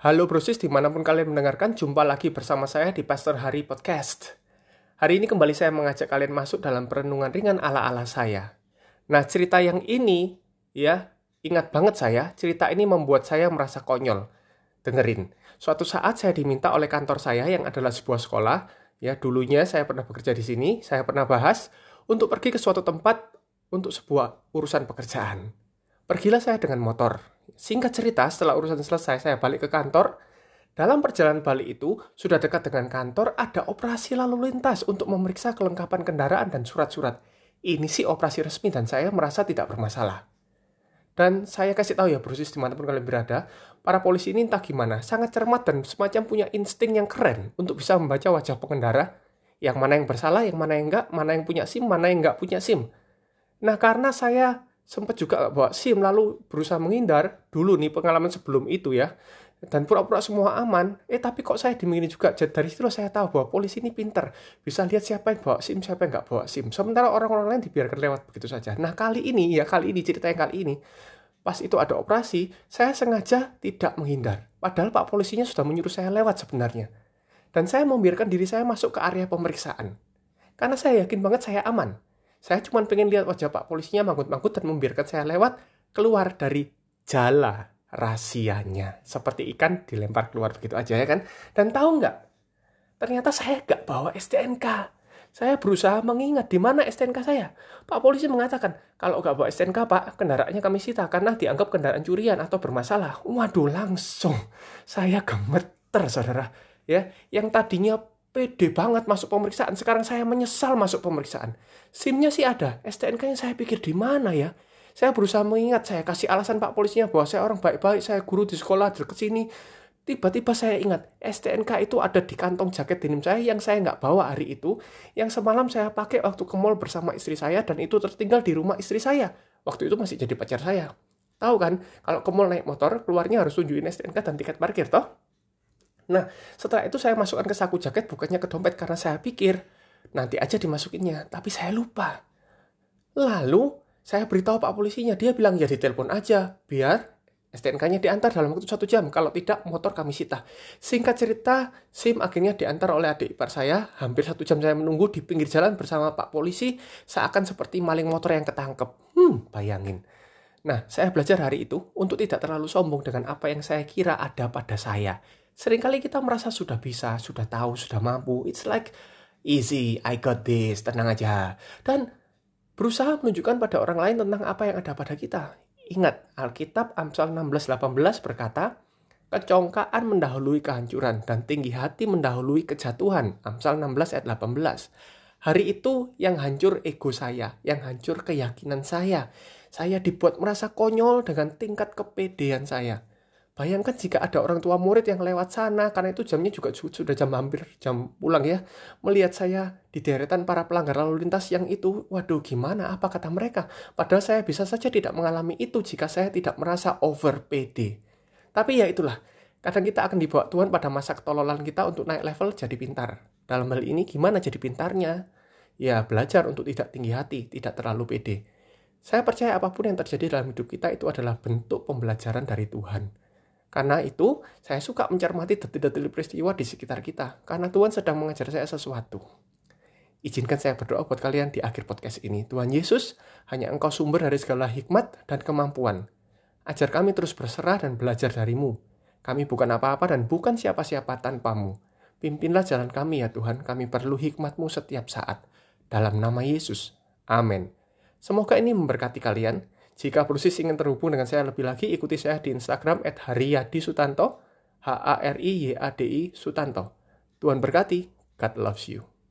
Halo brosis di mana pun kalian mendengarkan, jumpa lagi bersama saya di Pastor Hari Podcast. Hari ini kembali saya mengajak kalian masuk dalam perenungan ringan ala-ala saya. Nah cerita yang ini, ya ingat banget saya, cerita ini membuat saya merasa konyol. Dengerin, suatu saat saya diminta oleh kantor saya yang adalah sebuah sekolah, ya dulunya saya pernah bekerja di sini, saya pernah bahas, untuk pergi ke suatu tempat untuk sebuah urusan pekerjaan. Pergilah saya dengan motor, Singkat cerita, setelah urusan selesai, saya balik ke kantor. Dalam perjalanan balik itu, sudah dekat dengan kantor, ada operasi lalu lintas untuk memeriksa kelengkapan kendaraan dan surat-surat. Ini sih operasi resmi dan saya merasa tidak bermasalah. Dan saya kasih tahu ya, brosis di mana pun kalian berada, para polisi ini entah gimana, sangat cermat dan semacam punya insting yang keren untuk bisa membaca wajah pengendara, yang mana yang bersalah, yang mana yang enggak, mana yang punya SIM, mana yang enggak punya SIM. Nah, karena saya sempat juga bawa SIM lalu berusaha menghindar dulu nih pengalaman sebelum itu ya. Dan pura-pura semua aman. Eh tapi kok saya dimingin juga? Dari situ saya tahu bahwa polisi ini pinter. Bisa lihat siapa yang bawa SIM siapa yang nggak bawa SIM. Sementara orang-orang lain dibiarkan lewat begitu saja. Nah kali ini ya kali ini cerita yang kali ini pas itu ada operasi saya sengaja tidak menghindar. Padahal pak polisinya sudah menyuruh saya lewat sebenarnya. Dan saya membiarkan diri saya masuk ke area pemeriksaan. Karena saya yakin banget saya aman saya cuma pengen lihat wajah Pak polisinya manggut-manggut dan membiarkan saya lewat keluar dari jala rahasianya. Seperti ikan dilempar keluar begitu aja ya kan. Dan tahu nggak? Ternyata saya nggak bawa STNK. Saya berusaha mengingat di mana STNK saya. Pak polisi mengatakan, kalau nggak bawa STNK pak, kendaraannya kami sita karena dianggap kendaraan curian atau bermasalah. Waduh langsung, saya gemeter saudara. Ya, yang tadinya pede banget masuk pemeriksaan. Sekarang saya menyesal masuk pemeriksaan. SIM-nya sih ada, STNK-nya saya pikir di mana ya? Saya berusaha mengingat, saya kasih alasan Pak polisinya bahwa saya orang baik-baik, saya guru di sekolah dekat sini. Tiba-tiba saya ingat, STNK itu ada di kantong jaket denim saya yang saya nggak bawa hari itu, yang semalam saya pakai waktu ke mall bersama istri saya dan itu tertinggal di rumah istri saya. Waktu itu masih jadi pacar saya. Tahu kan, kalau ke mall naik motor, keluarnya harus tunjukin STNK dan tiket parkir, toh? Nah, setelah itu saya masukkan ke saku jaket bukannya ke dompet karena saya pikir nanti aja dimasukinnya, tapi saya lupa. Lalu saya beritahu Pak polisinya, dia bilang ya ditelepon aja, biar STNK-nya diantar dalam waktu satu jam. Kalau tidak, motor kami sita. Singkat cerita, SIM akhirnya diantar oleh adik ipar saya. Hampir satu jam saya menunggu di pinggir jalan bersama Pak polisi, seakan seperti maling motor yang ketangkep. Hmm, bayangin. Nah, saya belajar hari itu untuk tidak terlalu sombong dengan apa yang saya kira ada pada saya. Seringkali kita merasa sudah bisa, sudah tahu, sudah mampu. It's like easy, I got this, tenang aja. Dan berusaha menunjukkan pada orang lain tentang apa yang ada pada kita. Ingat, Alkitab Amsal 16:18 berkata, Kecongkaan mendahului kehancuran dan tinggi hati mendahului kejatuhan. Amsal 16 ayat 18. Hari itu yang hancur ego saya, yang hancur keyakinan saya. Saya dibuat merasa konyol dengan tingkat kepedean saya. Bayangkan jika ada orang tua murid yang lewat sana, karena itu jamnya juga sudah jam hampir jam pulang ya. Melihat saya di deretan para pelanggar lalu lintas yang itu, waduh gimana apa kata mereka? Padahal saya bisa saja tidak mengalami itu jika saya tidak merasa over PD. Tapi ya itulah, kadang kita akan dibawa Tuhan pada masa ketololan kita untuk naik level jadi pintar. Dalam hal ini gimana jadi pintarnya? Ya belajar untuk tidak tinggi hati, tidak terlalu pede. Saya percaya apa pun yang terjadi dalam hidup kita itu adalah bentuk pembelajaran dari Tuhan. Karena itu, saya suka mencermati detil-detil peristiwa di sekitar kita, karena Tuhan sedang mengajar saya sesuatu. Izinkan saya berdoa buat kalian di akhir podcast ini. Tuhan Yesus, hanya Engkau sumber dari segala hikmat dan kemampuan. Ajar kami terus berserah dan belajar darimu. Kami bukan apa-apa dan bukan siapa-siapa tanpamu. Pimpinlah jalan kami ya Tuhan, kami perlu hikmatmu setiap saat. Dalam nama Yesus. Amin. Semoga ini memberkati kalian. Jika Brusis ingin terhubung dengan saya lebih lagi, ikuti saya di Instagram at Haryadi Sutanto, H-A-R-I-Y-A-D-I Sutanto. Tuhan berkati, God loves you.